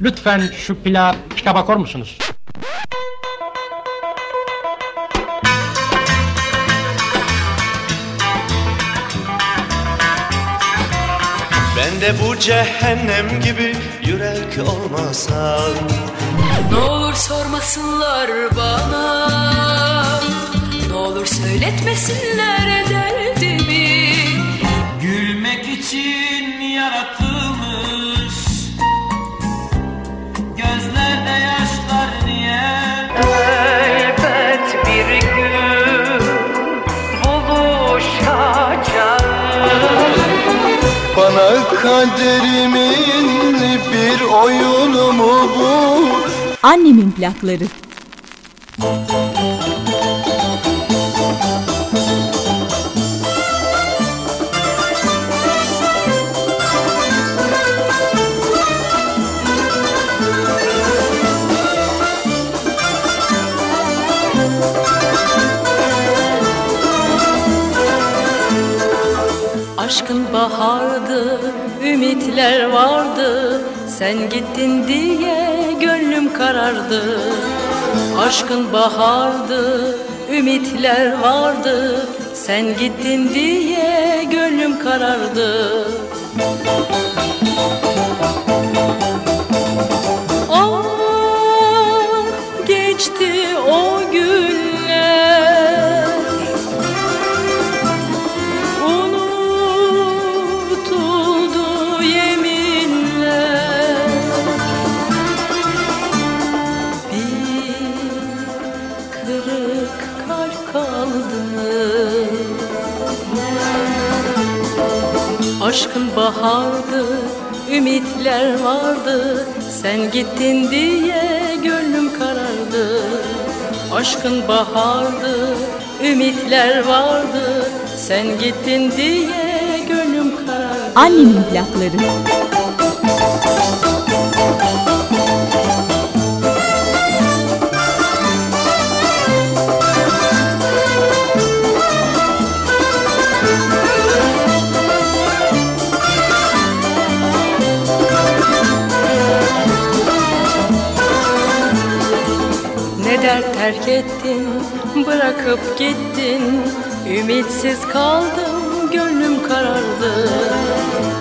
Lütfen şu pila pika bakar musunuz? Ben de bu cehennem gibi yürek olmasam. Ne olur sormasınlar bana. Ne olur söyletmesinler derdimi. Gülmek için yaratılmış kaderimin bir oyunu mu bu? Annemin plakları. Aşkın Sen gittin diye gönlüm karardı. Aşkın bahardı, ümitler vardı. Sen gittin diye gönlüm karardı. Ah Aşkın bahardı, ümitler vardı. Sen gittin diye gönlüm karardı. Aşkın bahardı, ümitler vardı. Sen gittin diye gönlüm karardı. Annemin plakları. Terk ettin, bırakıp gittin. Ümitsiz kaldım, gönlüm karardı.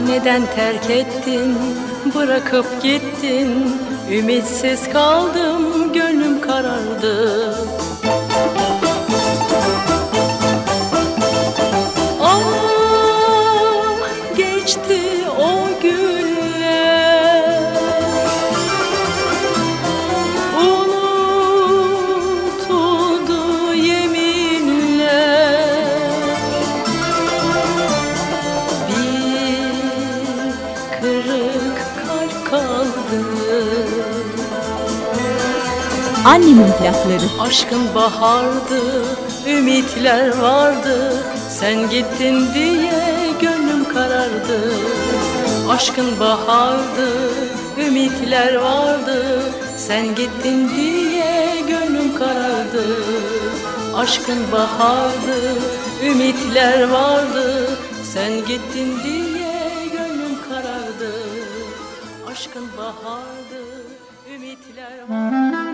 Neden terk ettin, bırakıp gittin? Ümitsiz kaldım, gönlüm karardı Annemin plakları. Aşkın bahardı, ümitler vardı. Sen gittin diye gönlüm karardı. Aşkın bahardı, ümitler vardı. Sen gittin diye gönlüm karardı. Aşkın bahardı, ümitler vardı. Sen gittin diye gönlüm karardı. Aşkın bahardı, ümitler vardı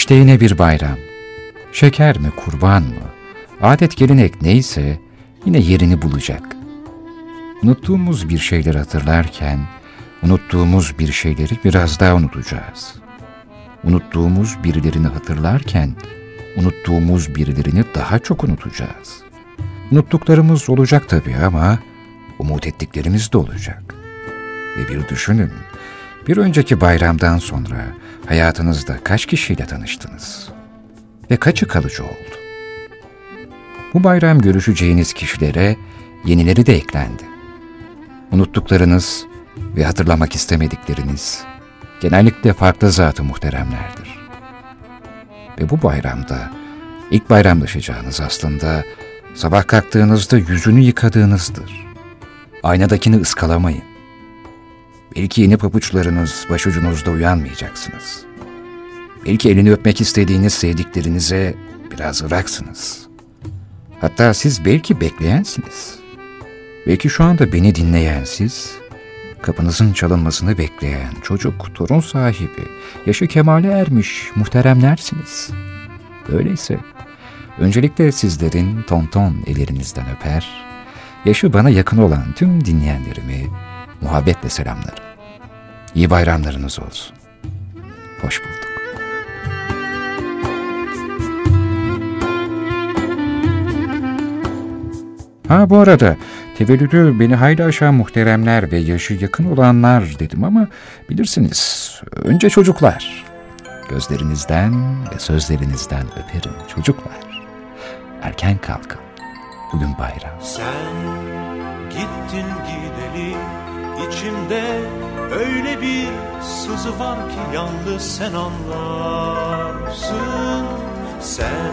İşte yine bir bayram. Şeker mi, kurban mı? Adet gelenek neyse yine yerini bulacak. Unuttuğumuz bir şeyleri hatırlarken, unuttuğumuz bir şeyleri biraz daha unutacağız. Unuttuğumuz birilerini hatırlarken, unuttuğumuz birilerini daha çok unutacağız. Unuttuklarımız olacak tabii ama umut ettiklerimiz de olacak. Ve bir düşünün, bir önceki bayramdan sonra hayatınızda kaç kişiyle tanıştınız? Ve kaçı kalıcı oldu? Bu bayram görüşeceğiniz kişilere yenileri de eklendi. Unuttuklarınız ve hatırlamak istemedikleriniz genellikle farklı zatı muhteremlerdir. Ve bu bayramda ilk bayramlaşacağınız aslında sabah kalktığınızda yüzünü yıkadığınızdır. Aynadakini ıskalamayın. Belki yeni pabuçlarınız başucunuzda uyanmayacaksınız. Belki elini öpmek istediğiniz sevdiklerinize biraz ıraksınız. Hatta siz belki bekleyensiniz. Belki şu anda beni dinleyen siz, kapınızın çalınmasını bekleyen çocuk, torun sahibi, yaşı kemale ermiş muhteremlersiniz. Öyleyse öncelikle sizlerin tonton ellerinizden öper, yaşı bana yakın olan tüm dinleyenlerimi muhabbetle selamlarım. İyi bayramlarınız olsun. Hoş bulduk. Ha bu arada tevellüdü beni hayli aşağı muhteremler ve yaşı yakın olanlar dedim ama bilirsiniz önce çocuklar. Gözlerinizden ve sözlerinizden öperim çocuklar. Erken kalkın. Bugün bayram. Sen gittin gideli içimde öyle bir sızı var ki yalnız sen anlarsın. Sen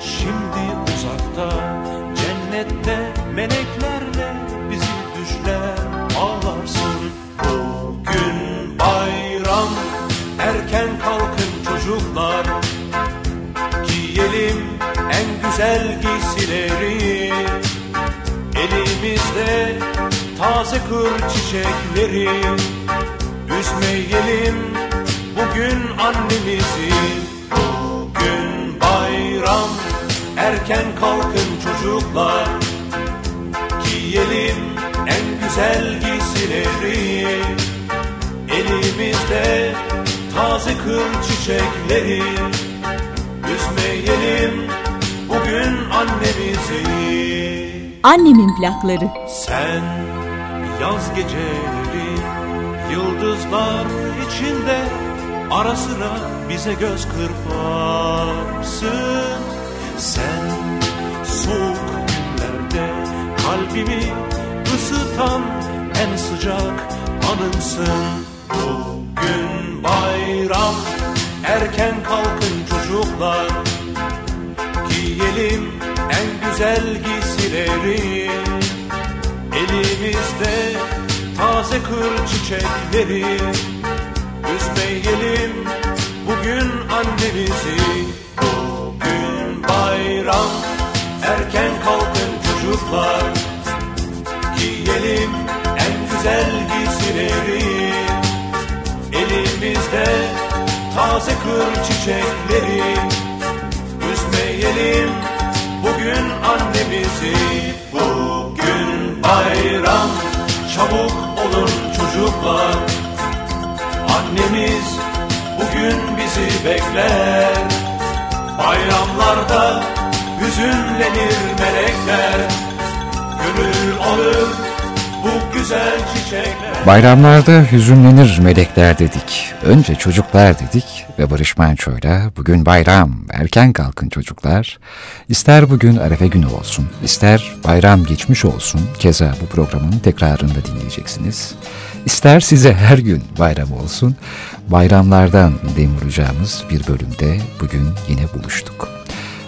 şimdi uzakta cennette meleklerle bizi düşler ağlarsın. Bugün bayram erken kalkın çocuklar Giyelim en güzel giysileri Elimizde taze kır çiçekleri. Üzmeyelim bugün annemizi. Bugün bayram erken kalkın çocuklar. Giyelim en güzel giysileri. Elimizde taze kır çiçekleri. Üzmeyelim bugün annemizi. Annemin plakları. Sen yaz geceleri yıldızlar içinde Ara sıra bize göz kırparsın. Sen soğuk günlerde kalbimi ısıtan en sıcak anımsın. Bugün bayram erken kalkın çocuklar. Giyelim en güzel giysileri Elimizde taze kır çiçekleri. Üzmeyelim bugün annemizi. Bugün bayram erken kalkın çocuklar. Giyelim en güzel giysileri. Elimizde taze kır çiçekleri. Üzmeyelim bugün annemizi. Bugün bayram çabuk olun çocuklar. Annemiz bugün bizi bekler. Bayramlarda hüzünlenir melekler. Gönül alır bu güzel çiçekler Bayramlarda hüzünlenir melekler dedik. Önce çocuklar dedik ve Barış Manço'yla bugün bayram, erken kalkın çocuklar. İster bugün Arefe günü olsun, ister bayram geçmiş olsun. Keza bu programın tekrarını da dinleyeceksiniz. İster size her gün bayram olsun. Bayramlardan dem vuracağımız bir bölümde bugün yine buluştuk.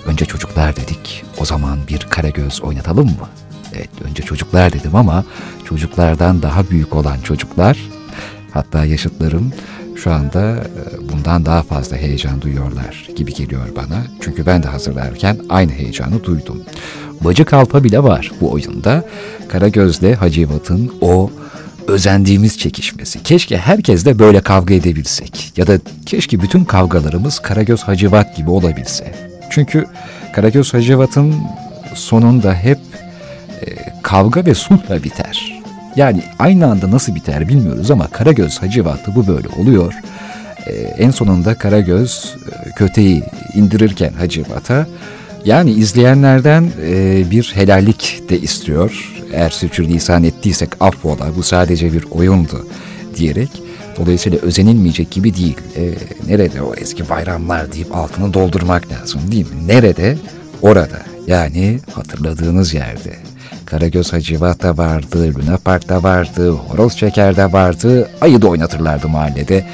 Önce çocuklar dedik, o zaman bir Karagöz oynatalım mı? Evet, önce çocuklar dedim ama çocuklardan daha büyük olan çocuklar, hatta yaşıtlarım şu anda e, bundan daha fazla heyecan duyuyorlar gibi geliyor bana. Çünkü ben de hazırlarken aynı heyecanı duydum. Bacı Kalpa bile var bu oyunda. Karagöz'le Hacivat'ın o özendiğimiz çekişmesi. Keşke herkes de böyle kavga edebilsek. Ya da keşke bütün kavgalarımız Karagöz Hacivat gibi olabilse. Çünkü Karagöz Hacivat'ın sonunda hep kavga ve sulhla biter. Yani aynı anda nasıl biter bilmiyoruz ama Karagöz Hacivat'ı bu böyle oluyor. E, en sonunda Karagöz e, köteyi indirirken Hacivat'a yani izleyenlerden e, bir helallik de istiyor. eğer sürçülisan ettiysek affola bu sadece bir oyundu diyerek dolayısıyla özenilmeyecek gibi değil. E, nerede o eski bayramlar deyip altını doldurmak lazım değil mi? Nerede? Orada yani hatırladığınız yerde. Karagöz Hacivat'ta vardı, Luna Park'ta vardı, Horoz Şeker'de vardı, ayı da oynatırlardı mahallede.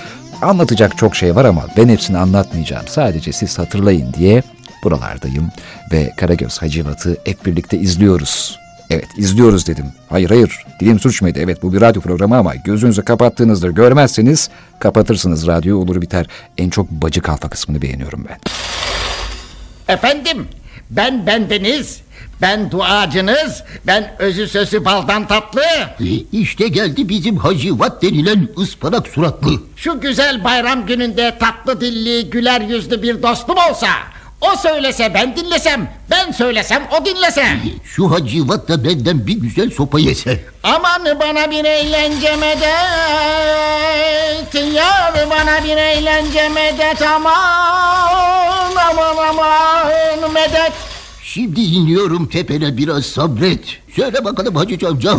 Anlatacak çok şey var ama ben hepsini anlatmayacağım. Sadece siz hatırlayın diye buralardayım ve Karagöz Hacivat'ı hep birlikte izliyoruz. Evet izliyoruz dedim. Hayır hayır dilim sürçmedi. Evet bu bir radyo programı ama gözünüzü kapattığınızda görmezseniz kapatırsınız radyo olur biter. En çok bacı kalfa kısmını beğeniyorum ben. Efendim ben bendeniz, ben duacınız, ben özü sözü baldan tatlı. İşte geldi bizim Hacivat denilen ıspanak suratlı. Şu güzel bayram gününde tatlı dilli, güler yüzlü bir dostum olsa... O söylese ben dinlesem, ben söylesem o dinlese. Şu Hacivat da benden bir güzel sopa yese. Aman bana bir eğlence medet, yar bana bir eğlence medet aman Şimdi iniyorum tepene biraz sabret. Söyle bakalım Hacı Cavcav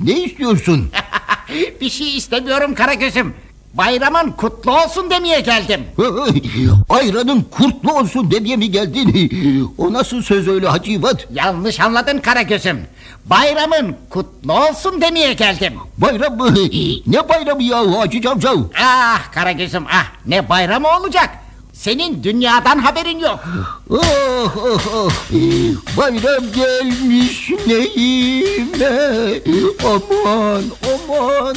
ne istiyorsun? bir şey istemiyorum Karagöz'üm. Bayramın kutlu olsun demeye geldim. Ayranın kurtlu olsun demeye mi geldin? O nasıl söz öyle Hacivat? Yanlış anladın Karagöz'üm. Bayramın kutlu olsun demeye geldim. Bayram mı? Ne bayramı ya Hacı Cavcav? Ah Karagöz'üm ah ne bayramı olacak? Senin dünyadan haberin yok. Oh, oh, oh. Bayram gelmiş neyime. Aman aman.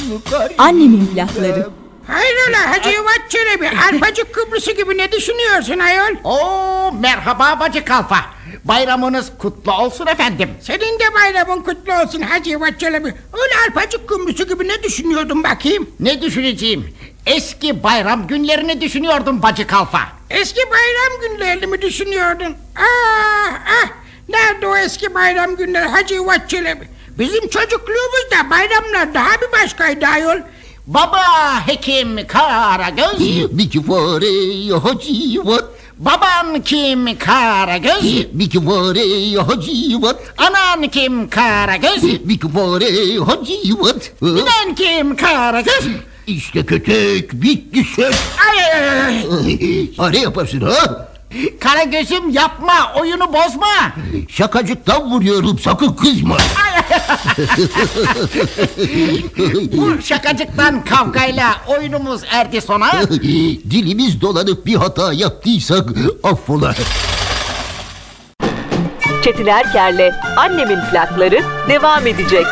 Annemin plakları. Hayrola Hacı Yuvat Çelebi Arpacık Kıbrıs'ı gibi ne düşünüyorsun ayol? Oo merhaba bacı kalfa. Bayramınız kutlu olsun efendim. Senin de bayramın kutlu olsun Hacı Yuvat Çelebi. Öyle Arpacık Kıbrıs'ı gibi ne düşünüyordun bakayım? Ne düşüneceğim? Eski bayram günlerini düşünüyordum bacı kalfa. Eski bayram günlerini mi düşünüyordun? Ah ah nerede o eski bayram günleri Hacı Yuvat Çelebi? Bizim çocukluğumuzda bayramlar daha bir başkaydı ayol. Baba hekim Karagöz. Bir kifare Hacivat. Baban kim Karagöz? Bir kifare Hacivat. Anan kim Karagöz? Bir kifare Hacivat. Ninen kim Karagöz? İşte kötek bitti sen. Ay, ay, ay, ay. Ha, ne yaparsın ha? Kara gözüm yapma oyunu bozma. Şakacıktan vuruyorum sakın kızma. Bu şakacıktan kavgayla oyunumuz erdi sona. Dilimiz dolanıp bir hata yaptıysak affola. Çetin Erker'le Annemin plakları devam edecek.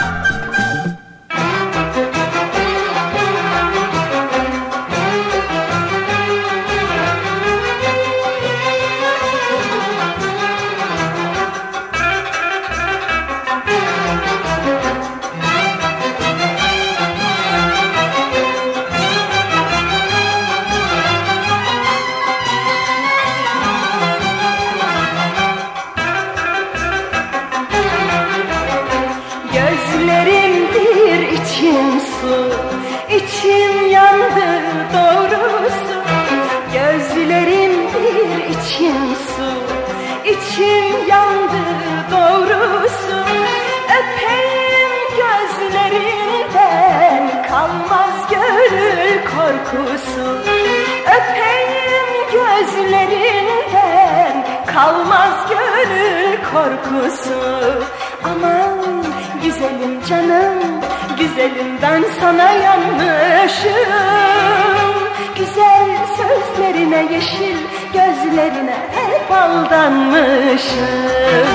Aldanmışım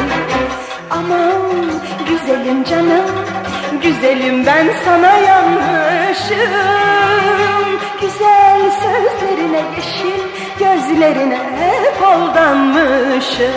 Aman güzelim canım Güzelim ben sana yanmışım. Güzel sözlerine yeşil Gözlerine hep aldanmışım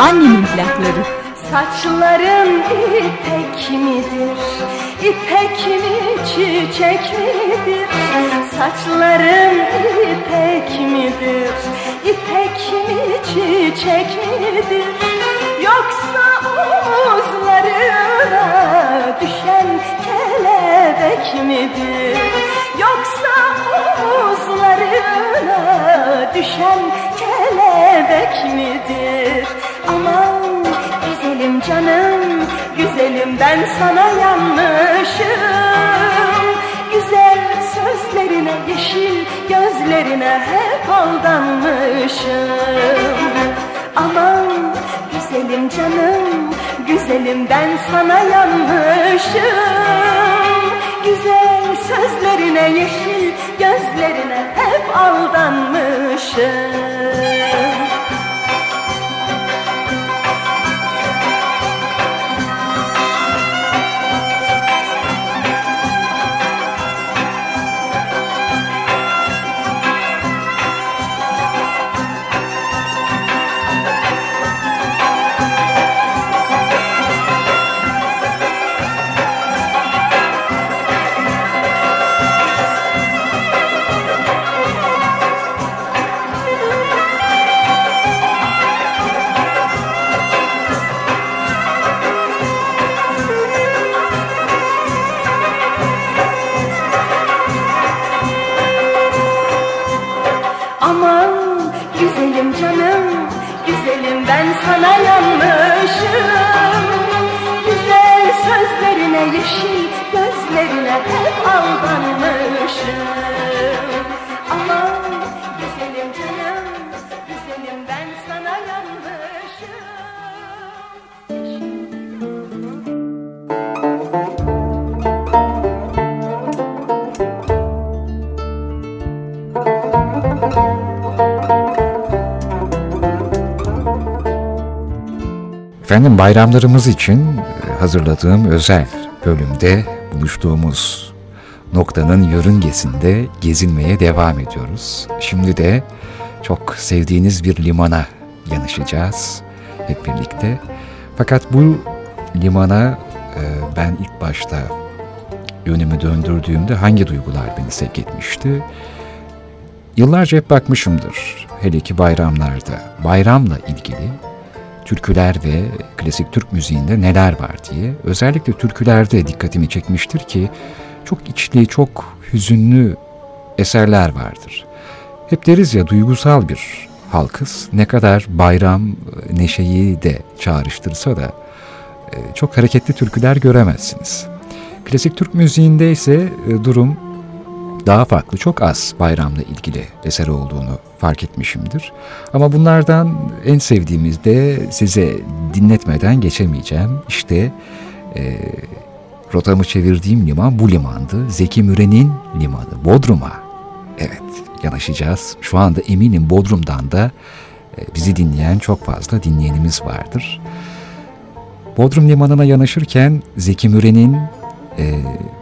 Annemin plakları. Saçların ipek midir? İpek mi çiçek midir? Saçların ipek midir? İpek mi çiçek midir? Yoksa omuzlarına düşen kelebek midir? Yoksa omuzlarına düşen kelebek midir Aman güzelim canım Güzelim ben sana yanmışım. Güzel sözlerine yeşil gözlerine hep aldanmışım. Aman güzelim canım Güzelim ben sana yanmışım. Güzel sözlerine yeşil gözlerine hep aldanmışım Efendim bayramlarımız için e, hazırladığım özel bölümde buluştuğumuz noktanın yörüngesinde gezinmeye devam ediyoruz. Şimdi de çok sevdiğiniz bir limana yanaşacağız hep birlikte. Fakat bu limana e, ben ilk başta yönümü döndürdüğümde hangi duygular beni sevk etmişti? Yıllarca hep bakmışımdır. Hele ki bayramlarda. Bayramla ilgili türküler ve klasik Türk müziğinde neler var diye. Özellikle türkülerde dikkatimi çekmiştir ki çok içli, çok hüzünlü eserler vardır. Hep deriz ya duygusal bir halkız. Ne kadar bayram neşeyi de çağrıştırsa da e, çok hareketli türküler göremezsiniz. Klasik Türk müziğinde ise e, durum daha farklı, çok az bayramla ilgili eser olduğunu fark etmişimdir. Ama bunlardan en sevdiğimiz de size dinletmeden geçemeyeceğim. İşte e, rotamı çevirdiğim liman bu limandı. Zeki Müren'in limanı, Bodrum'a. Evet, yanaşacağız. Şu anda eminim Bodrum'dan da e, bizi dinleyen çok fazla dinleyenimiz vardır. Bodrum limanına yanaşırken Zeki Müren'in e,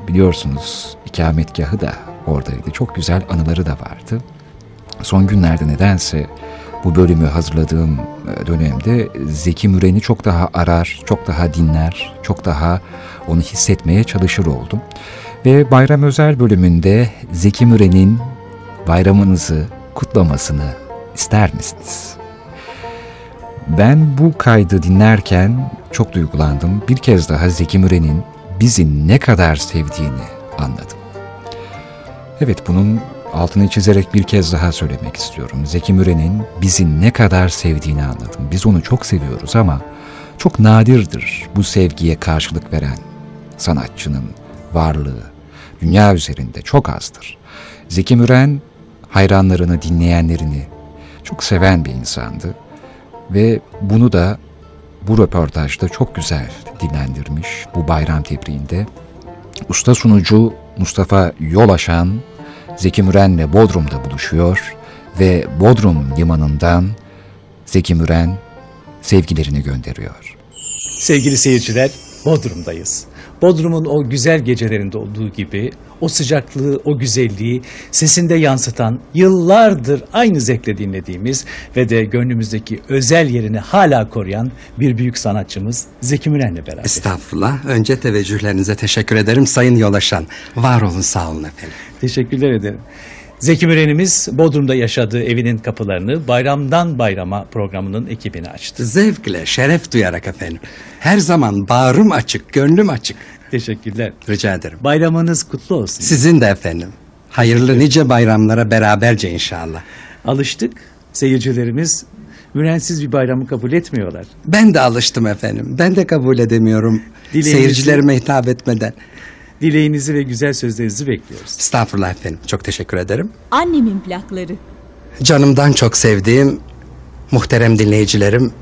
biliyorsunuz ikametgahı da oradaydı. Çok güzel anıları da vardı. Son günlerde nedense bu bölümü hazırladığım e, dönemde Zeki Müren'i çok daha arar, çok daha dinler, çok daha onu hissetmeye çalışır oldum. Ve Bayram Özel bölümünde Zeki Müren'in bayramınızı kutlamasını ister misiniz? Ben bu kaydı dinlerken çok duygulandım. Bir kez daha Zeki Müren'in bizi ne kadar sevdiğini anladım. Evet bunun altını çizerek bir kez daha söylemek istiyorum. Zeki Müren'in bizi ne kadar sevdiğini anladım. Biz onu çok seviyoruz ama çok nadirdir bu sevgiye karşılık veren sanatçının varlığı. Dünya üzerinde çok azdır. Zeki Müren hayranlarını, dinleyenlerini çok seven bir insandı. Ve bunu da bu röportajda çok güzel dinlendirmiş bu bayram tebriğinde. Usta sunucu Mustafa Yolaşan Zeki Müren'le Bodrum'da buluşuyor ve Bodrum limanından Zeki Müren sevgilerini gönderiyor. Sevgili seyirciler, Bodrum'dayız. Bodrum'un o güzel gecelerinde olduğu gibi o sıcaklığı, o güzelliği sesinde yansıtan, yıllardır aynı zevkle dinlediğimiz ve de gönlümüzdeki özel yerini hala koruyan bir büyük sanatçımız Zeki Müren'le beraber. Estağfurullah. Önce teveccühlerinize teşekkür ederim Sayın Yolaşan. Var olun sağ olun efendim. Teşekkürler ederim. Zeki Müren'imiz Bodrum'da yaşadığı evinin kapılarını Bayramdan Bayrama programının ekibine açtı. Zevkle, şeref duyarak efendim. Her zaman bağrım açık, gönlüm açık. Teşekkürler. Rica ederim. Bayramınız kutlu olsun. Sizin de efendim. Hayırlı nice bayramlara beraberce inşallah. Alıştık. Seyircilerimiz Mürensiz bir bayramı kabul etmiyorlar. Ben de alıştım efendim. Ben de kabul edemiyorum. Dileğinizi- Seyircilerime hitap etmeden. Dileğinizi ve güzel sözlerinizi bekliyoruz. Estağfurullah efendim. Çok teşekkür ederim. Annemin plakları. Canımdan çok sevdiğim muhterem dinleyicilerim,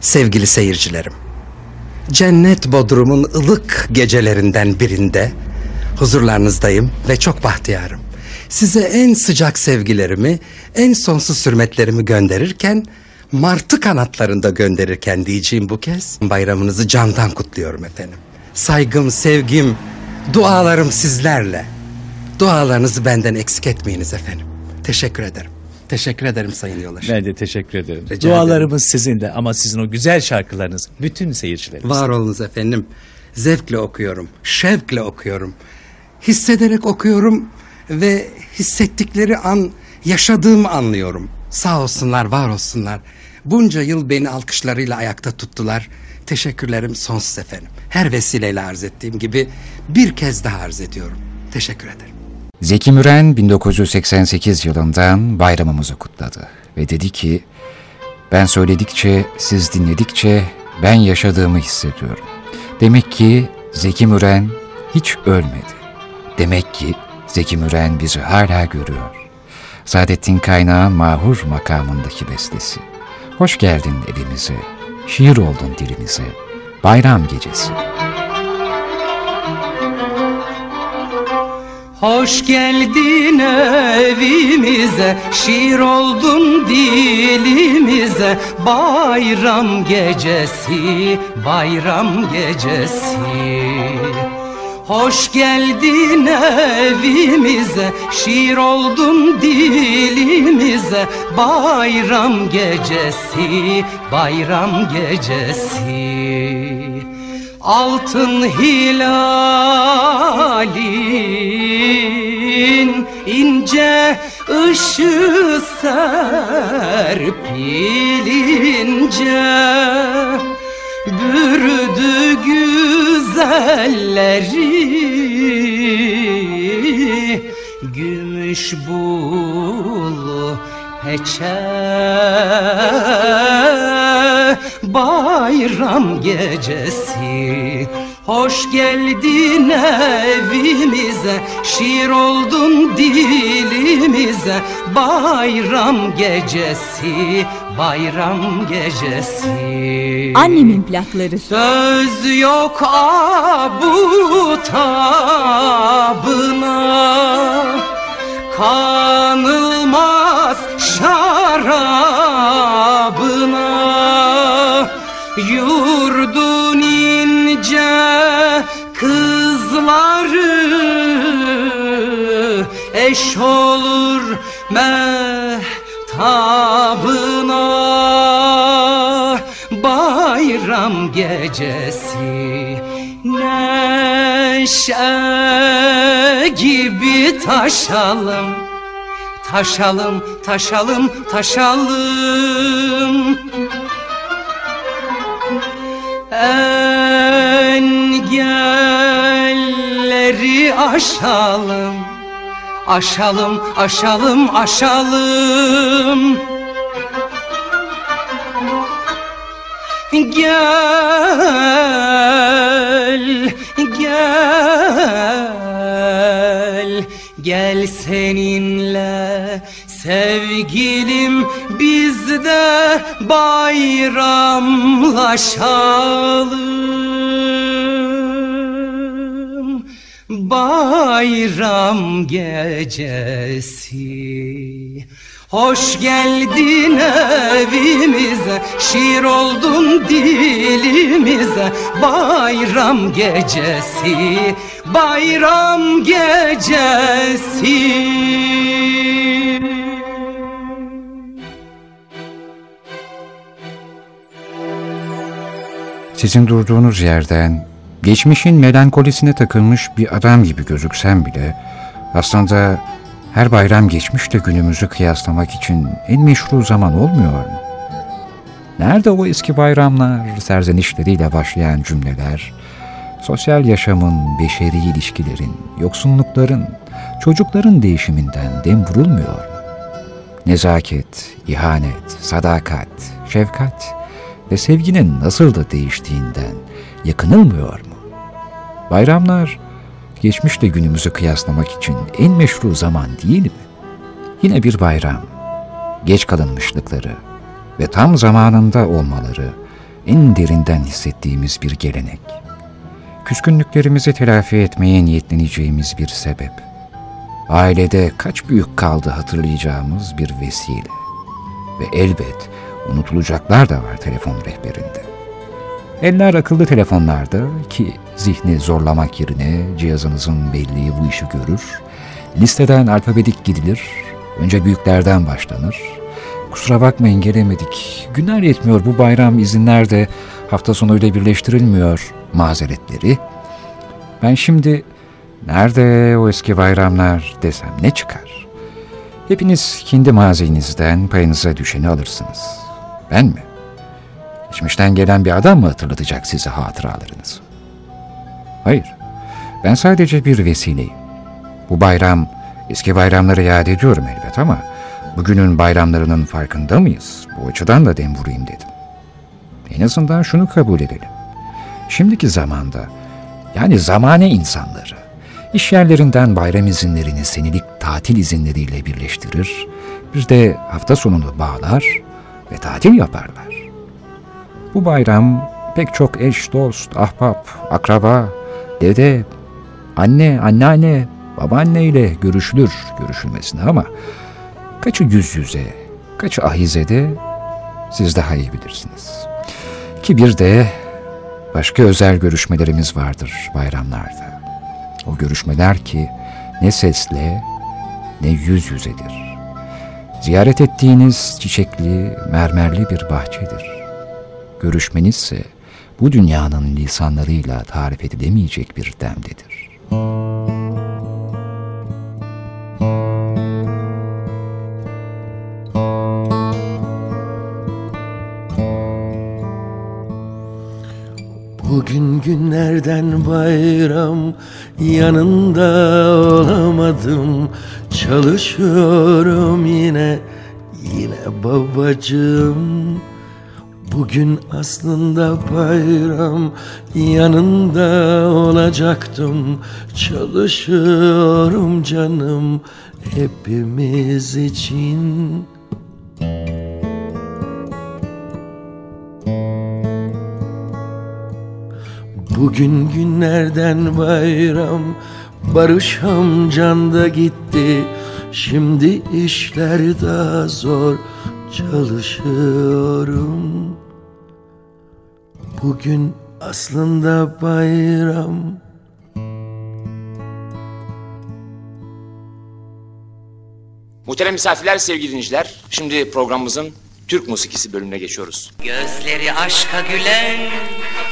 sevgili seyircilerim. Cennet Bodrum'un ılık gecelerinden birinde huzurlarınızdayım ve çok bahtiyarım. Size en sıcak sevgilerimi, en sonsuz hürmetlerimi gönderirken, martı kanatlarında gönderirken diyeceğim bu kez bayramınızı candan kutluyorum efendim. Saygım, sevgim, dualarım sizlerle. Dualarınızı benden eksik etmeyiniz efendim. Teşekkür ederim. Teşekkür ederim Sayın Yolaş. Ben de teşekkür ederim. Rica Dualarımız sizinle ama sizin o güzel şarkılarınız bütün seyircilerimiz. Var olunuz efendim. Zevkle okuyorum, şevkle okuyorum. Hissederek okuyorum ve hissettikleri an yaşadığımı anlıyorum. Sağ olsunlar, var olsunlar. Bunca yıl beni alkışlarıyla ayakta tuttular. Teşekkürlerim sonsuz efendim. Her vesileyle arz ettiğim gibi bir kez daha arz ediyorum. Teşekkür ederim. Zeki Müren 1988 yılından bayramımızı kutladı ve dedi ki ben söyledikçe, siz dinledikçe ben yaşadığımı hissediyorum. Demek ki Zeki Müren hiç ölmedi. Demek ki Zeki Müren bizi hala görüyor. Saadettin Kaynağ'ın mahur makamındaki bestesi. Hoş geldin evimize, şiir oldun dilimize, bayram gecesi. Hoş geldin evimize, şiir oldun dilimize Bayram gecesi, bayram gecesi Hoş geldin evimize, şiir oldun dilimize. Bayram gecesi, bayram gecesi. Altın hilalin ince ışığı serpilince Bürüdü güzelleri. Gümüş bulu peçe. Bayram gecesi. Hoş geldin evimize. Şiir oldun dilimize. Bayram gecesi Bayram gecesi. Annemin plakları. Söz yok abutabına Kanılmaz şarabına. Yurdun ince kızları Eş olur mehtabına Bayram gecesi Neşe gibi taşalım. Taşalım, taşalım, taşalım. Engelleri aşalım Aşalım, aşalım, aşalım Gel, gel, gel seninle sevgilim biz de bayramlaşalım. Bayram gecesi. Hoş geldin evimize, şiir oldun dilimize Bayram gecesi, bayram gecesi Sizin durduğunuz yerden geçmişin melankolisine takılmış bir adam gibi gözüksem bile aslında her bayram geçmişle günümüzü kıyaslamak için en meşru zaman olmuyor mu? Nerede o eski bayramlar, serzenişleriyle başlayan cümleler, sosyal yaşamın, beşeri ilişkilerin, yoksunlukların, çocukların değişiminden dem vurulmuyor mu? Nezaket, ihanet, sadakat, şefkat ve sevginin nasıl da değiştiğinden yakınılmıyor mu? Bayramlar, geçmişle günümüzü kıyaslamak için en meşru zaman değil mi? Yine bir bayram, geç kalınmışlıkları ve tam zamanında olmaları en derinden hissettiğimiz bir gelenek. Küskünlüklerimizi telafi etmeye niyetleneceğimiz bir sebep. Ailede kaç büyük kaldı hatırlayacağımız bir vesile. Ve elbet unutulacaklar da var telefon rehberinde. Eller akıllı telefonlarda ki zihni zorlamak yerine cihazınızın belleği bu işi görür. Listeden alfabetik gidilir. Önce büyüklerden başlanır. Kusura bakmayın gelemedik. Günler yetmiyor bu bayram izinler de hafta sonuyla birleştirilmiyor mazeretleri. Ben şimdi nerede o eski bayramlar desem ne çıkar? Hepiniz kendi mazinizden payınıza düşeni alırsınız. Ben mi? Geçmişten gelen bir adam mı hatırlatacak size hatıralarınızı? Hayır, ben sadece bir vesileyim. Bu bayram, eski bayramları yad ediyorum elbet ama bugünün bayramlarının farkında mıyız? Bu açıdan da dem vurayım dedim. En azından şunu kabul edelim. Şimdiki zamanda, yani zamane insanları, iş yerlerinden bayram izinlerini senelik tatil izinleriyle birleştirir, bir de hafta sonunu bağlar ve tatil yaparlar. Bu bayram pek çok eş, dost, ahbap, akraba, dede, anne, anneanne, babaanne ile görüşülür görüşülmesine ama kaçı yüz yüze, kaçı ahizede siz daha iyi bilirsiniz. Ki bir de başka özel görüşmelerimiz vardır bayramlarda. O görüşmeler ki ne sesle ne yüz yüzedir. Ziyaret ettiğiniz çiçekli, mermerli bir bahçedir. Görüşmenizse bu dünyanın lisanlarıyla tarif edilemeyecek bir demdedir. Bugün günlerden bayram yanında olamadım Çalışıyorum yine yine babacığım Bugün aslında bayram yanında olacaktım. Çalışıyorum canım hepimiz için. Bugün günlerden bayram Barış amcan da gitti. Şimdi işler daha zor Çalışıyorum Bugün aslında bayram Muhterem misafirler, sevgili dinleyiciler. Şimdi programımızın Türk musikisi bölümüne geçiyoruz. Gözleri aşka gülen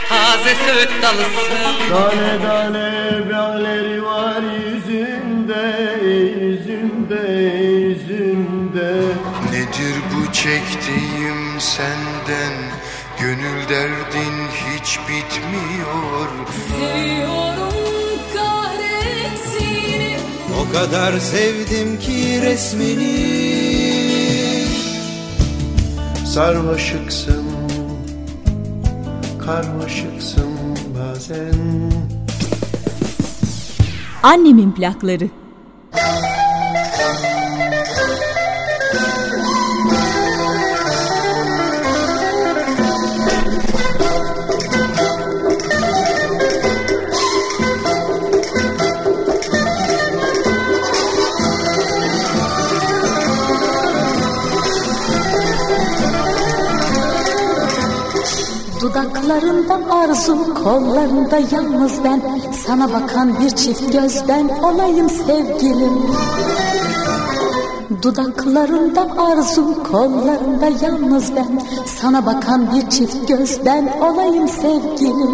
taze söğüt dalısın Tane tane byaleri var yüzünde, yüzünde, yüzünde Nedir bu çektiğim senden Gönül derdin O kadar sevdim ki resmini. Sarmaşıksın, karmaşıksın bazen. Annemin plakları. Dudaklarında arzu, kollarında yalnız ben. Sana bakan bir çift göz ben olayım sevgilim. Dudaklarında arzu, kollarında yalnız ben. Sana bakan bir çift göz ben olayım sevgilim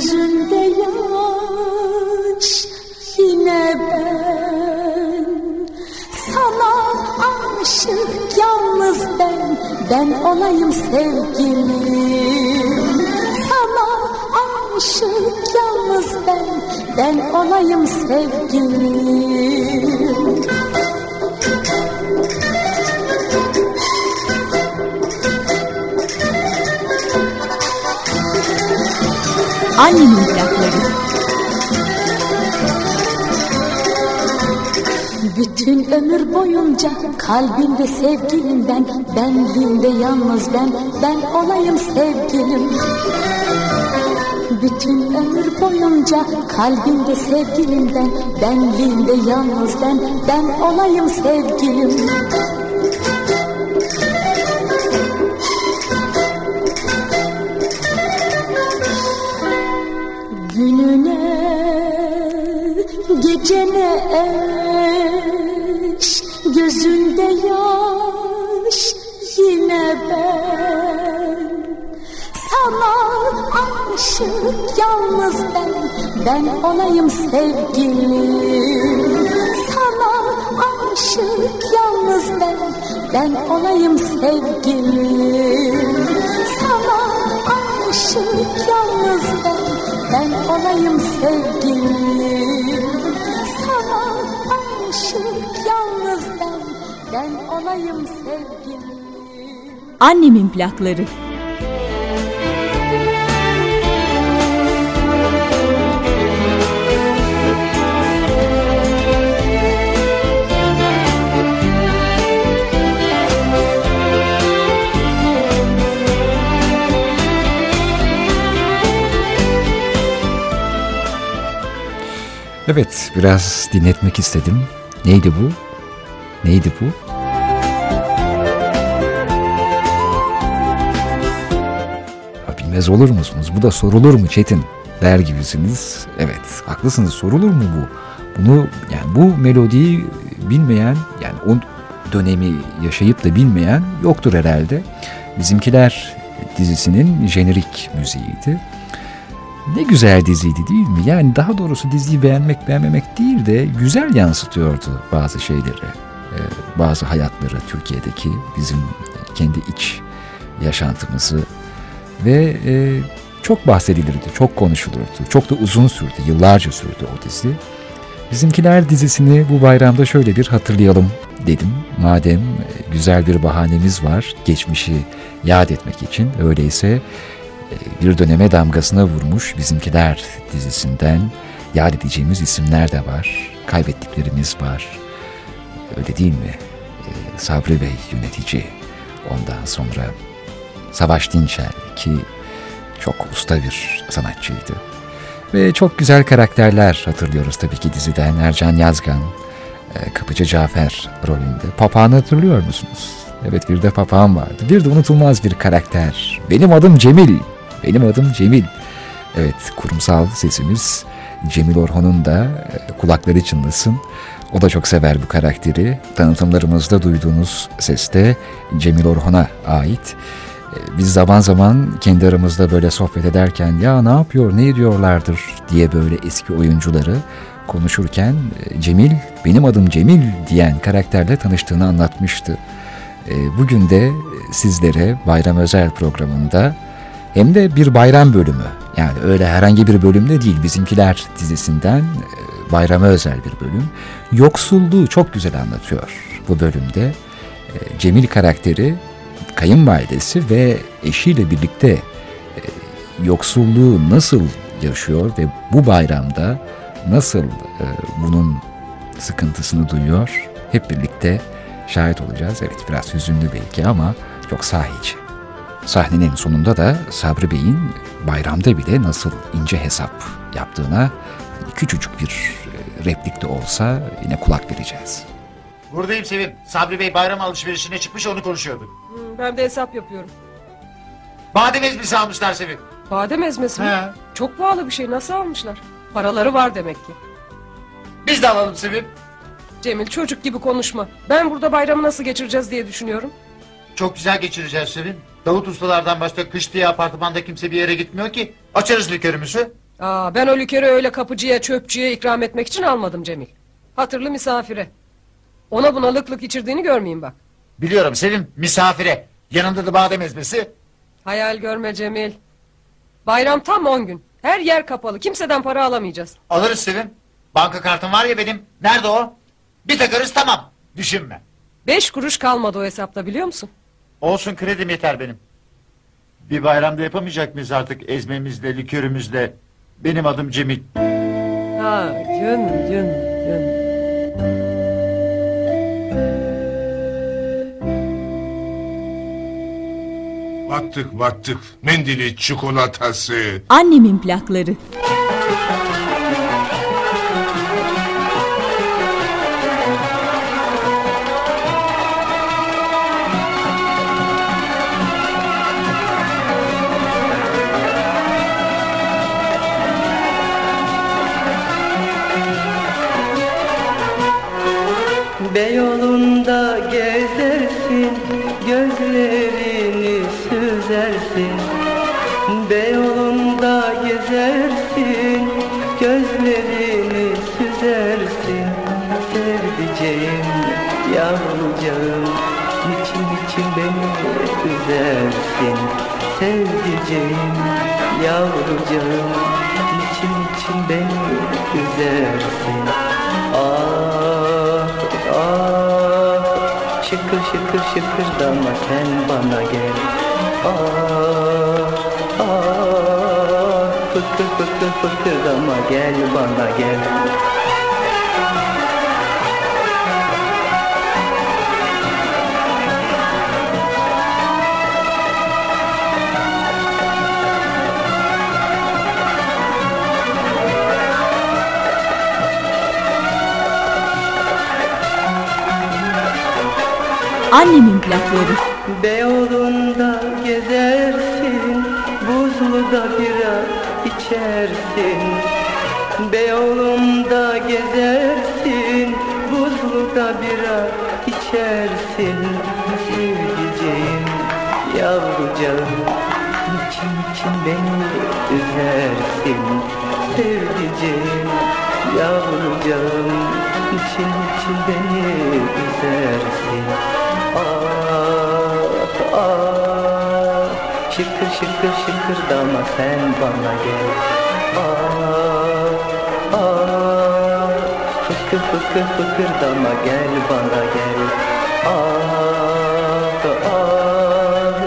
Gözünde yaş yine ben. Sana aşık yalnız ben Ben olayım sevgilim. Sana aşık yalnız ben Ben olayım sevgilim Annemin plakları. Bütün ömür boyunca kalbimde sevgilimden Benliğimde yalnız ben, ben olayım sevgilim Bütün ömür boyunca kalbimde sevgilimden Benliğimde yalnız ben, ben olayım sevgilim Ben olayım sevgilim Sana aşık yalnız ben Ben olayım sevgilim Sana aşık yalnız ben Ben olayım sevgilim Sana aşık yalnız ben Ben olayım sevgilim Annemin plakları. Evet, biraz dinletmek istedim. Neydi bu? Neydi bu? Ha, bilmez olur musunuz? Bu da sorulur mu Çetin? Der gibisiniz. Evet, haklısınız. Sorulur mu bu? Bunu yani bu melodiyi bilmeyen yani o dönemi yaşayıp da bilmeyen yoktur herhalde. Bizimkiler dizisinin jenerik müziğiydi. Ne güzel diziydi değil mi? Yani daha doğrusu diziyi beğenmek beğenmemek değil de güzel yansıtıyordu bazı şeyleri. Ee, bazı hayatları Türkiye'deki bizim kendi iç yaşantımızı ve e, çok bahsedilirdi, çok konuşulurdu. Çok da uzun sürdü, yıllarca sürdü o dizi. Bizimkiler dizisini bu bayramda şöyle bir hatırlayalım dedim. Madem e, güzel bir bahanemiz var geçmişi yad etmek için öyleyse bir döneme damgasına vurmuş Bizimkiler dizisinden yad edeceğimiz isimler de var. Kaybettiklerimiz var. Öyle değil mi? E, Sabri Bey yönetici. Ondan sonra Savaş Dinçer ki çok usta bir sanatçıydı. Ve çok güzel karakterler hatırlıyoruz tabii ki diziden. Ercan Yazgan, e, Kapıcı Cafer rolünde. Papağanı hatırlıyor musunuz? Evet bir de papağan vardı. Bir de unutulmaz bir karakter. Benim adım Cemil. Benim adım Cemil. Evet kurumsal sesimiz Cemil Orhan'ın da e, kulakları çınlasın. O da çok sever bu karakteri. Tanıtımlarımızda duyduğunuz ses de Cemil Orhan'a ait. E, Biz zaman zaman kendi aramızda böyle sohbet ederken ya ne yapıyor, ne ediyorlardır diye böyle eski oyuncuları konuşurken e, Cemil, benim adım Cemil diyen karakterle tanıştığını anlatmıştı. Bugün de sizlere Bayram Özel programında hem de bir bayram bölümü yani öyle herhangi bir bölümde değil bizimkiler dizisinden e, bayrama özel bir bölüm. Yoksulluğu çok güzel anlatıyor bu bölümde. E, Cemil karakteri kayınvalidesi ve eşiyle birlikte e, yoksulluğu nasıl yaşıyor ve bu bayramda nasıl bunun sıkıntısını duyuyor hep birlikte şahit olacağız. Evet biraz hüzünlü belki ama çok sahici. Sahnenin sonunda da Sabri Bey'in bayramda bile nasıl ince hesap yaptığına küçücük bir e, replik de olsa yine kulak vereceğiz. Buradayım Sevim. Sabri Bey bayram alışverişine çıkmış onu konuşuyorduk. Hmm, Ben de hesap yapıyorum. Badem ezmesi almışlar Sevim. Badem ezmesi mi? He. Çok pahalı bir şey. Nasıl almışlar? Paraları var demek ki. Biz de alalım Sevim. Cemil çocuk gibi konuşma. Ben burada bayramı nasıl geçireceğiz diye düşünüyorum. Çok güzel geçireceğiz Sevim. Davut ustalardan başka kış diye apartmanda kimse bir yere gitmiyor ki. Açarız likörümüzü. Aa, ben o likörü öyle kapıcıya çöpçüye ikram etmek için almadım Cemil. Hatırlı misafire. Ona buna lık lık içirdiğini görmeyeyim bak. Biliyorum Sevim misafire. Yanında da badem ezmesi. Hayal görme Cemil. Bayram tam on gün. Her yer kapalı. Kimseden para alamayacağız. Alırız Sevim. Banka kartım var ya benim. Nerede o? Bir takarız tamam. Düşünme. Beş kuruş kalmadı o hesapta biliyor musun? Olsun kredim yeter benim. Bir bayramda yapamayacak mıyız artık ezmemizle, likörümüzle? Benim adım Cemil. Ha, yün yün yün. Battık battık. Mendili, çikolatası. Annemin plakları. Beyoğlu'nda gezersin, gözlerini süzersin. Beyoğlu'nda gezersin, gözlerini süzersin. Sevdiceğim, yavrucağım, niçin niçin beni üzersin. Sevdiceğim, yavrucağım, niçin niçin beni üzersin. Şıkır şıkır şıkırdama sen bana gel. Ah, ah, fıkır fıkır fıkırdama gel bana gel. Annemin plakları. Beyoğlu'nda gezersin, buzluda bira içersin. Beyoğlu'nda gezersin, buzluda bira içersin. Sevdiceğim, yavrucağım, niçin niçin beni üzersin? Sevdiceğim, yavrucağım, niçin niçin beni üzersin? Ah ah Şıkır şıkır şıkırdama sen bana gel. Ah ah. Fıkır fıkır fıkırdama gel bana gel. Ah ah.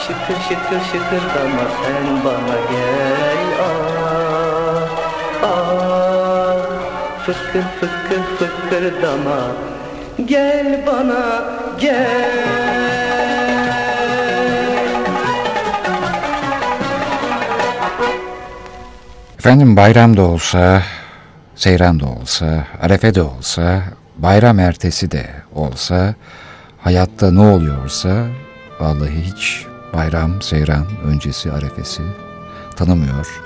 Şıkır şıkır şıkırdama sen bana gel. Ah ah. Fıkır fıkır fıkırdama Gel bana Efendim bayram da olsa, seyran da olsa, arefe de olsa, bayram ertesi de olsa, hayatta ne oluyorsa vallahi hiç bayram, seyran, öncesi, arefesi tanımıyor.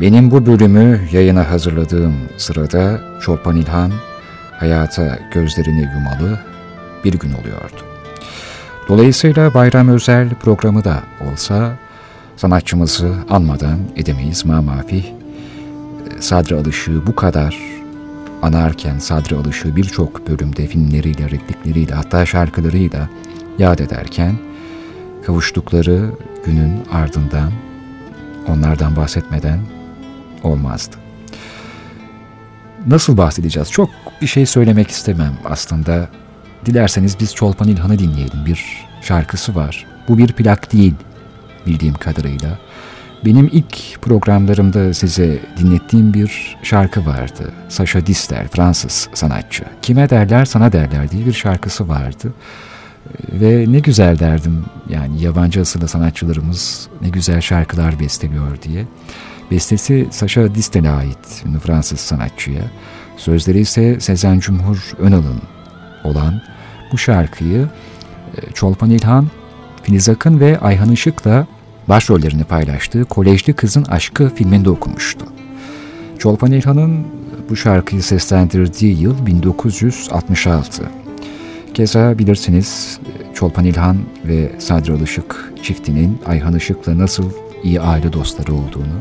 Benim bu bölümü yayına hazırladığım sırada Çolpan İlhan hayata gözlerini yumalı bir gün oluyordu. Dolayısıyla bayram özel programı da olsa sanatçımızı anmadan edemeyiz mamafih. Sadri Alışık'ı bu kadar anarken Sadri Alışık'ı birçok bölümde filmleriyle, replikleriyle hatta şarkılarıyla yad ederken kavuştukları günün ardından onlardan bahsetmeden olmazdı. Nasıl bahsedeceğiz? Çok bir şey söylemek istemem aslında. Dilerseniz biz Çolpan İlhan'ı dinleyelim. Bir şarkısı var. Bu bir plak değil bildiğim kadarıyla. Benim ilk programlarımda size dinlettiğim bir şarkı vardı. Sacha Distel, Fransız sanatçı. Kime derler sana derler diye bir şarkısı vardı. Ve ne güzel derdim. Yani yabancı asıllı sanatçılarımız ne güzel şarkılar besteliyor diye. Bestesi Sacha Distel'e ait Fransız sanatçıya. Sözleri ise Sezen Cumhur Önal'ın olan bu şarkıyı e, Çolpan İlhan, Filiz Akın ve Ayhan Işık'la başrollerini paylaştığı Kolejli Kızın Aşkı filminde okumuştu. Çolpan İlhan'ın bu şarkıyı seslendirdiği yıl 1966. Keza bilirsiniz Çolpan İlhan ve Sadri Alışık çiftinin Ayhan Işık'la nasıl iyi aile dostları olduğunu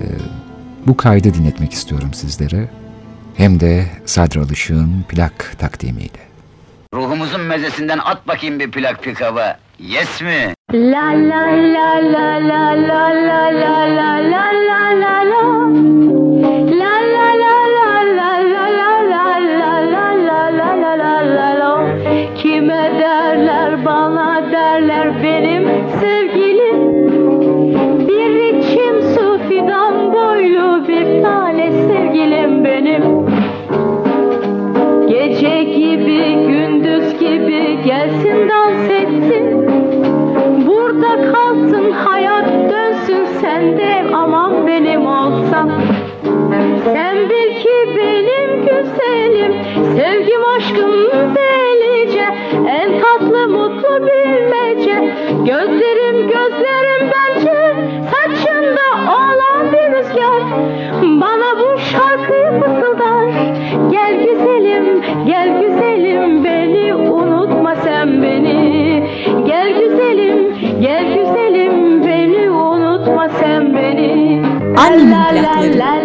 e, bu kaydı dinletmek istiyorum sizlere. Hem de Sadri Alışık'ın plak takdimiyle. Ruhumuzun mezesinden at bakayım bir plak pikava. Yes mi? La la la la la la la la la la la la la Kime derler bana derler benim animal planet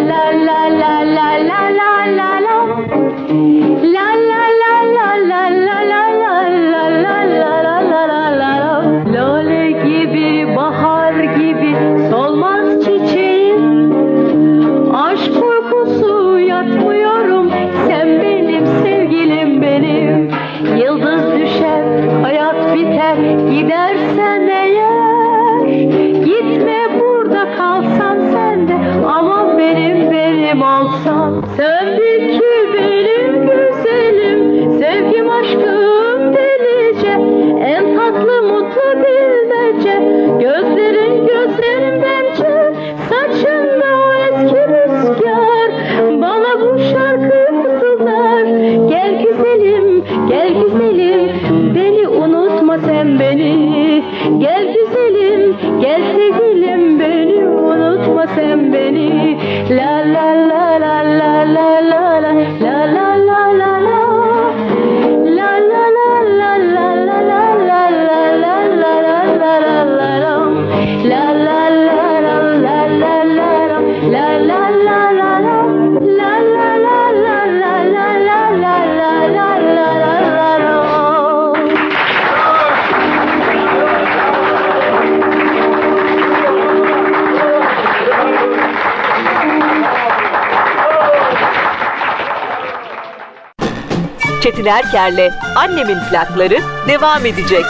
Çetin Erker'le Annemin plakları devam edecek.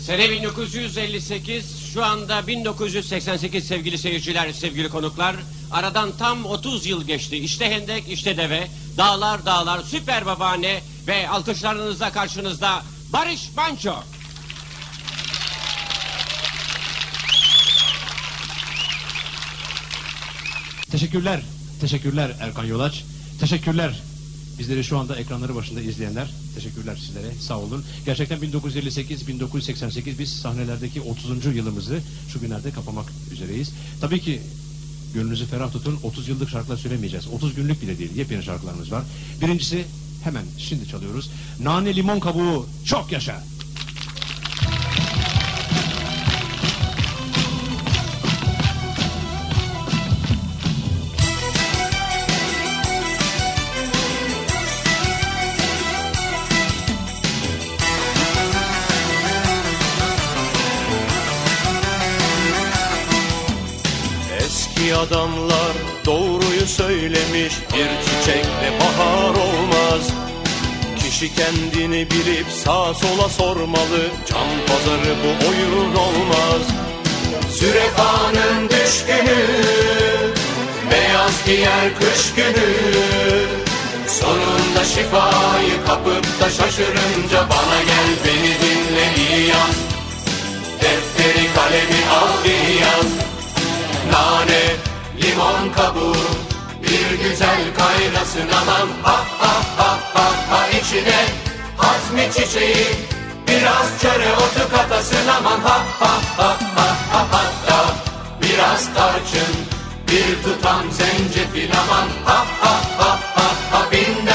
Sene 1958, şu anda 1988 sevgili seyirciler, sevgili konuklar. Aradan tam 30 yıl geçti. İşte hendek, işte deve, dağlar dağlar, süper babaanne ve alkışlarınızla karşınızda Barış Manço. Teşekkürler. Teşekkürler Erkan Yolaç. Teşekkürler. Bizleri şu anda ekranları başında izleyenler teşekkürler sizlere sağ olun. Gerçekten 1958-1988 biz sahnelerdeki 30. yılımızı şu günlerde kapamak üzereyiz. Tabii ki gönlünüzü ferah tutun 30 yıllık şarkılar söylemeyeceğiz. 30 günlük bile değil yepyeni şarkılarımız var. Birincisi hemen şimdi çalıyoruz. Nane limon kabuğu çok yaşa. adamlar doğruyu söylemiş. Bir çiçekle bahar olmaz. Kişi kendini bilip sağa sola sormalı. Can pazarı bu oyun olmaz. Sürefanın düşkünü Beyaz giyer kış günü. Sonunda şifayı kapıp da şaşırınca Bana gel beni dinle iyi yaz. Defteri kalemi al diye yaz. Nane limon kabuğu Bir güzel kaynasın aman. Ha ha ha ha ha içine Hazmi çiçeği Biraz çöre otu katasın aman. Ha ha ha ha ha hatta Biraz tarçın bir tutam zencefil aman. Ha ha ha ha ha Bin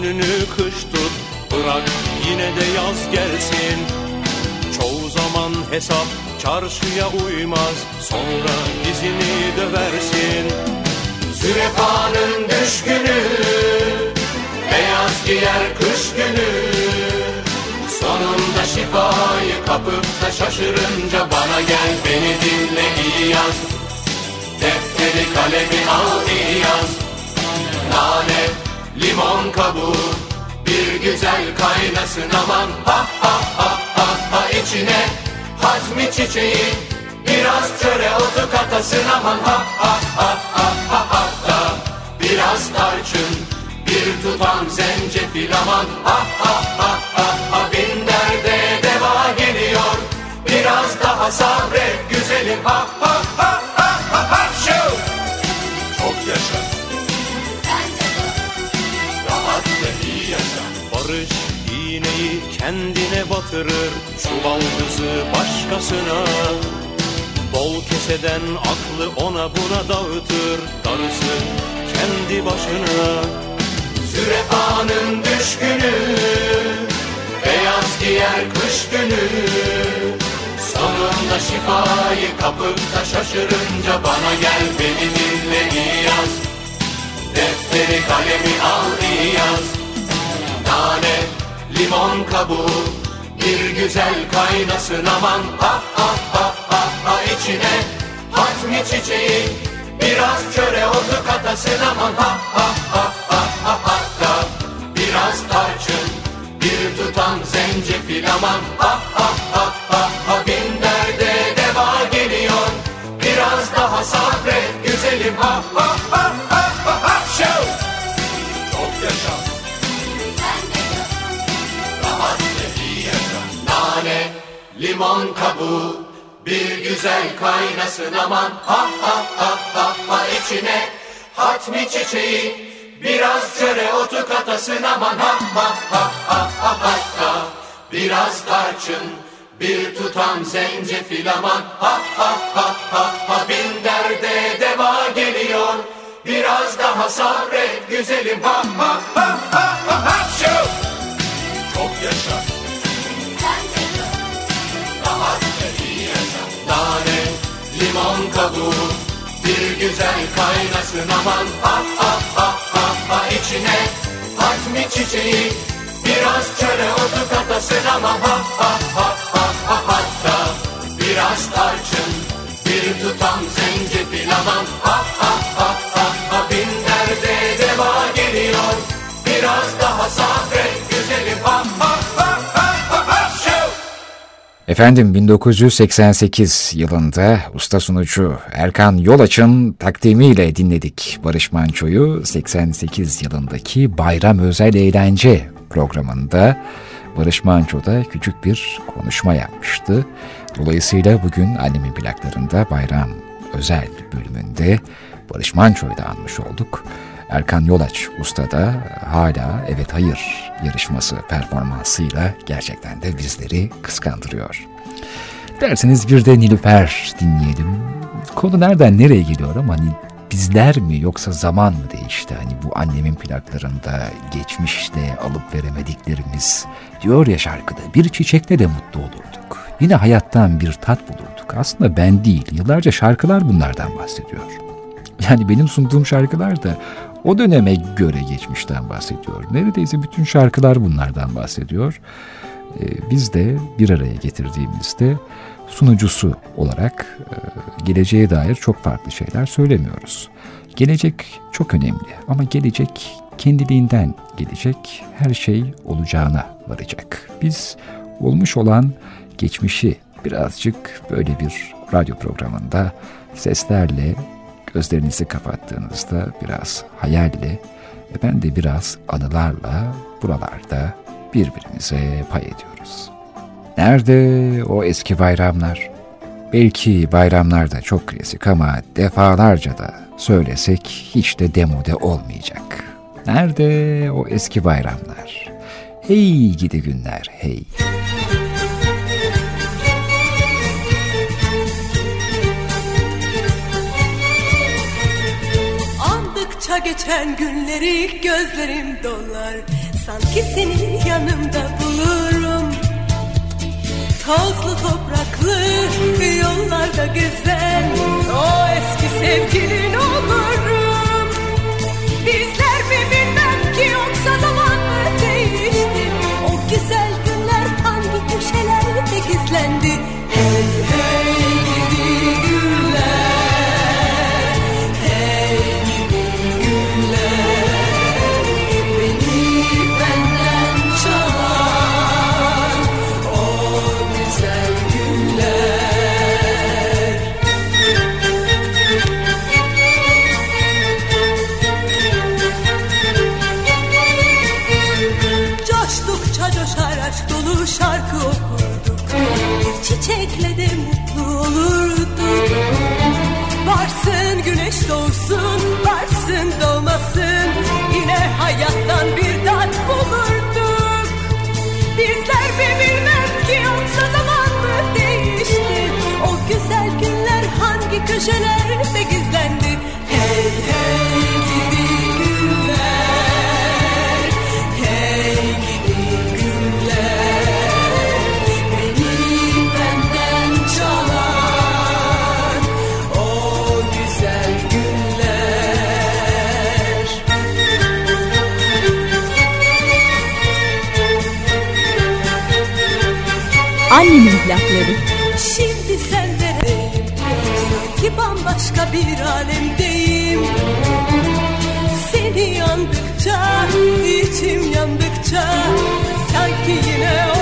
önünü kış tut Bırak yine de yaz gelsin. Çoğu zaman hesap çarşıya uymaz Sonra dizini döversin. Zürefanın düşkünü Beyaz giyer kış günü. Sonunda şifayı kapıp da şaşırınca Bana gel beni dinle iyi yaz. Defteri kalemi al iyi yaz. Nane, limon kabuğu Bir güzel kaynasın aman Ha ha ha ha ha içine Hazmi çiçeği Biraz çöre otu katasın aman Ha ha ha ha ha ha da Biraz tarçın Bir tutam zencefil aman Ha ha ha ha ha Bin derde deva geliyor Biraz daha sabret güzelim Ha ha Barış iğneyi kendine batırır kızı başkasına. Bol keseden aklı ona buna dağıtır Darısı kendi başına. Zürefanın düşkünü Beyaz giyer kış günü. Sonunda şifayı kapıp şaşırınca Bana gel beni dinle iyi yaz. Defteri kalemi al iyi yaz Nane, limon kabuğu Bir güzel kaynasın aman. Ha ha ha ha ha içine Hazmi çiçeği Biraz çöre otu katasın aman. Ha ha ha ha ha hatta Biraz tarçın Bir tutam zencefil aman. Ha ha ha ha ha Bin derde deva geliyor Biraz daha sabret güzelim. Ha ha ha limon kabuğu Bir güzel kaynasın aman Ha ha ha ha ha içine Hatmi çiçeği Biraz çöre otu katasın aman Ha ha ha ha ha hatta Biraz tarçın Bir tutam zencefil aman Ha ha ha ha ha Bin derde deva geliyor Biraz daha sabret güzelim Ha ha ha ha ha ha! Çok yaşa Nane, limon kabuğu Bir güzel kaynasın aman. Ha ha ha ha ha içine Hatmi çiçeği Biraz çöre otu katasın ha ha ha Efendim 1988 yılında usta sunucu Erkan Yolaç'ın takdimiyle dinledik Barış Manço'yu 88 yılındaki Bayram Özel Eğlence programında Barış Manço da küçük bir konuşma yapmıştı. Dolayısıyla bugün annemin plaklarında Bayram Özel bölümünde Barış Manço'yu da anmış olduk. Erkan Yolaç Usta da hala evet hayır yarışması performansıyla gerçekten de bizleri kıskandırıyor. Derseniz bir de Nilüfer dinleyelim. Konu nereden nereye geliyor ama hani bizler mi yoksa zaman mı değişti? Hani bu annemin plaklarında geçmişte alıp veremediklerimiz diyor ya şarkıda bir çiçekle de mutlu olurduk. Yine hayattan bir tat bulurduk. Aslında ben değil yıllarca şarkılar bunlardan bahsediyor. Yani benim sunduğum şarkılar da o döneme göre geçmişten bahsediyor. Neredeyse bütün şarkılar bunlardan bahsediyor. Ee, biz de bir araya getirdiğimizde sunucusu olarak e, geleceğe dair çok farklı şeyler söylemiyoruz. Gelecek çok önemli ama gelecek kendiliğinden gelecek, her şey olacağına varacak. Biz olmuş olan geçmişi birazcık böyle bir radyo programında seslerle gözlerinizi kapattığınızda biraz hayalle ve ben de biraz anılarla buralarda birbirimize pay ediyoruz. Nerede o eski bayramlar? Belki bayramlar da çok klasik ama defalarca da söylesek hiç de demode olmayacak. Nerede o eski bayramlar? Hey gidi günler hey. Andıkça geçen günleri gözlerim dolar. Sanki senin yanımda bulurum. Tozlu topraklı yollarda gezen O eski sevgilin olurum. Bizler mi bilmem ki yoksa zaman mı değişti? O güzel günler hangi köşelerde gizlendi? Hey hey güneş doğsun, varsın doğmasın. Yine hayattan bir tat bulurduk. Bizler mi bilmem ki yoksa zaman mı değişti? O güzel günler hangi köşelerde gizlendi Annemin plakları. Şimdi sen nereyim Sanki bambaşka bir alemdeyim Seni yandıkça içim yandıkça Sanki yine o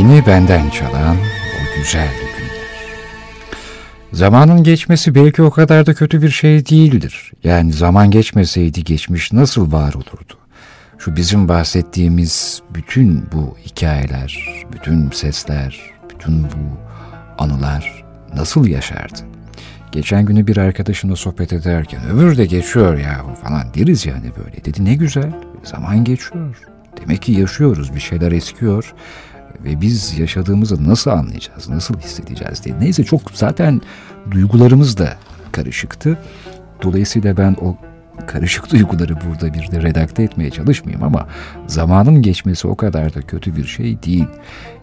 Beni benden çalan o güzel günler. Zamanın geçmesi belki o kadar da kötü bir şey değildir. Yani zaman geçmeseydi geçmiş nasıl var olurdu? Şu bizim bahsettiğimiz bütün bu hikayeler, bütün sesler, bütün bu anılar nasıl yaşardı? Geçen günü bir arkadaşımla sohbet ederken ömür de geçiyor ya falan deriz yani böyle. Dedi ne güzel zaman geçiyor. Demek ki yaşıyoruz bir şeyler eskiyor ve biz yaşadığımızı nasıl anlayacağız, nasıl hissedeceğiz diye. Neyse çok zaten duygularımız da karışıktı. Dolayısıyla ben o karışık duyguları burada bir de redakte etmeye çalışmayayım ama zamanın geçmesi o kadar da kötü bir şey değil.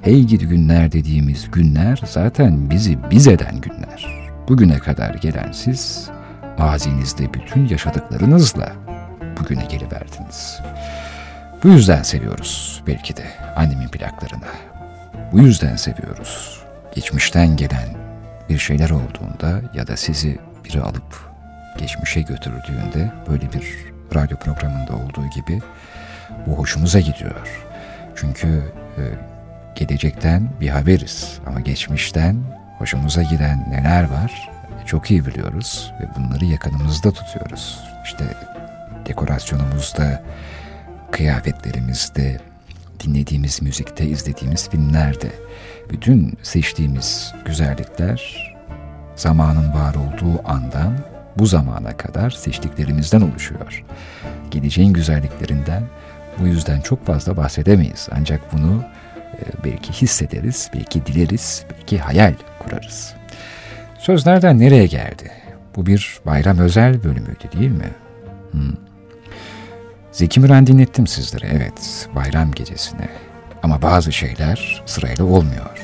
Hey gidi günler dediğimiz günler zaten bizi biz eden günler. Bugüne kadar gelen siz mazinizde bütün yaşadıklarınızla bugüne geliverdiniz. Bu yüzden seviyoruz belki de annemin plaklarını. Bu yüzden seviyoruz. Geçmişten gelen bir şeyler olduğunda ya da sizi biri alıp geçmişe götürdüğünde böyle bir radyo programında olduğu gibi bu hoşumuza gidiyor. Çünkü e, gelecekten bir haberiz ama geçmişten hoşumuza giden neler var çok iyi biliyoruz ve bunları yakınımızda tutuyoruz. İşte dekorasyonumuzda, kıyafetlerimizde, dinlediğimiz müzikte, izlediğimiz filmlerde bütün seçtiğimiz güzellikler zamanın var olduğu andan bu zamana kadar seçtiklerimizden oluşuyor. Geleceğin güzelliklerinden bu yüzden çok fazla bahsedemeyiz. Ancak bunu Ee, belki hissederiz, belki dileriz, belki hayal kurarız. Söz nereden nereye geldi? Bu bir bayram özel bölümüydü değil mi? Hmm. Zeki Müren dinlettim sizlere, evet, bayram gecesine. Ama bazı şeyler sırayla olmuyor.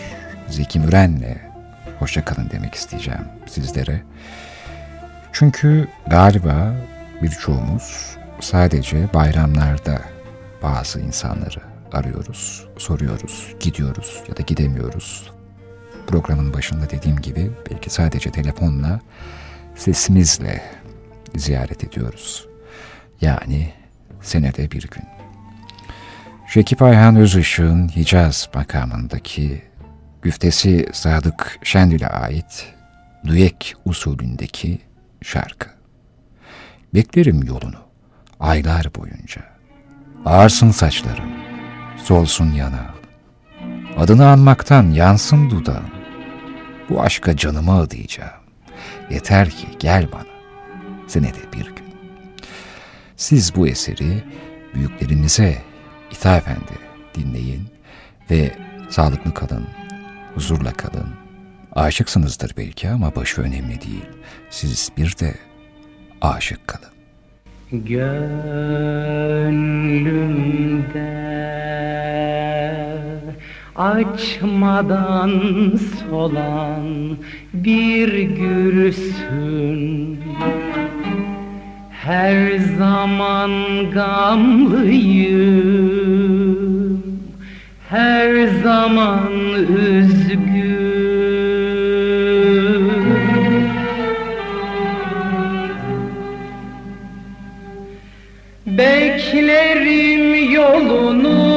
Zeki Müren'le hoşça kalın demek isteyeceğim sizlere. Çünkü galiba birçoğumuz sadece bayramlarda bazı insanları arıyoruz, soruyoruz, gidiyoruz ya da gidemiyoruz. Programın başında dediğim gibi belki sadece telefonla, sesimizle ziyaret ediyoruz. Yani senede bir gün. Şekip Ayhan Özışık'ın Hicaz makamındaki güftesi Sadık Şendil'e ait Duyek usulündeki şarkı. Beklerim yolunu aylar boyunca. Ağarsın saçlarım, solsun yana. Adını anmaktan yansın dudağım. Bu aşka canımı adayacağım. Yeter ki gel bana, senede bir gün. Siz bu eseri büyüklerinize İtha Efendi dinleyin ve sağlıklı kalın, huzurla kalın. Aşıksınızdır belki ama başı önemli değil. Siz bir de aşık kalın. Gönlümde açmadan solan bir gülsün Her zaman gamlıyım. Her zaman üzgün Beklerim yolunu.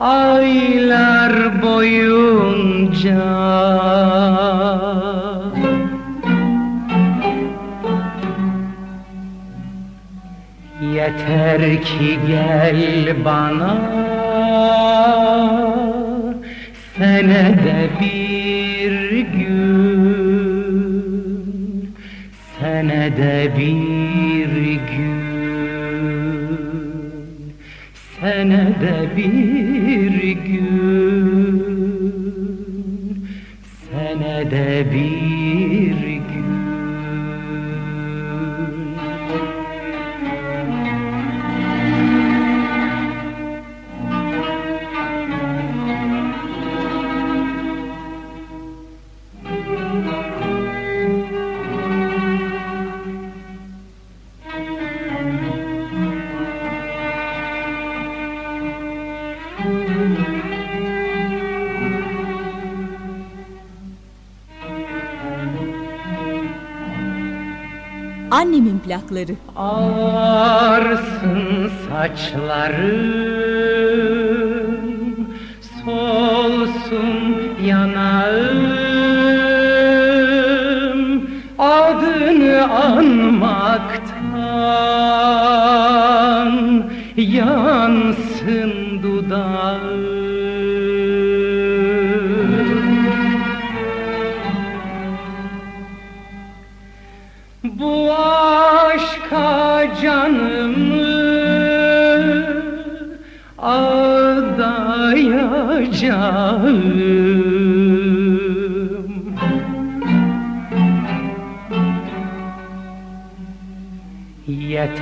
Aylar boyunca Yeter ki gel bana. Senede bir gün senede bir gün senede bir gün senede bir Annemin plakları. Ağarsın saçlarım Solsun yanağım Adını anmaktan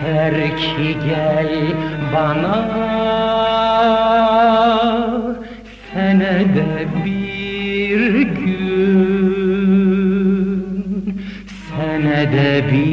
Yeter ki gel bana. Senede bir gün senede bir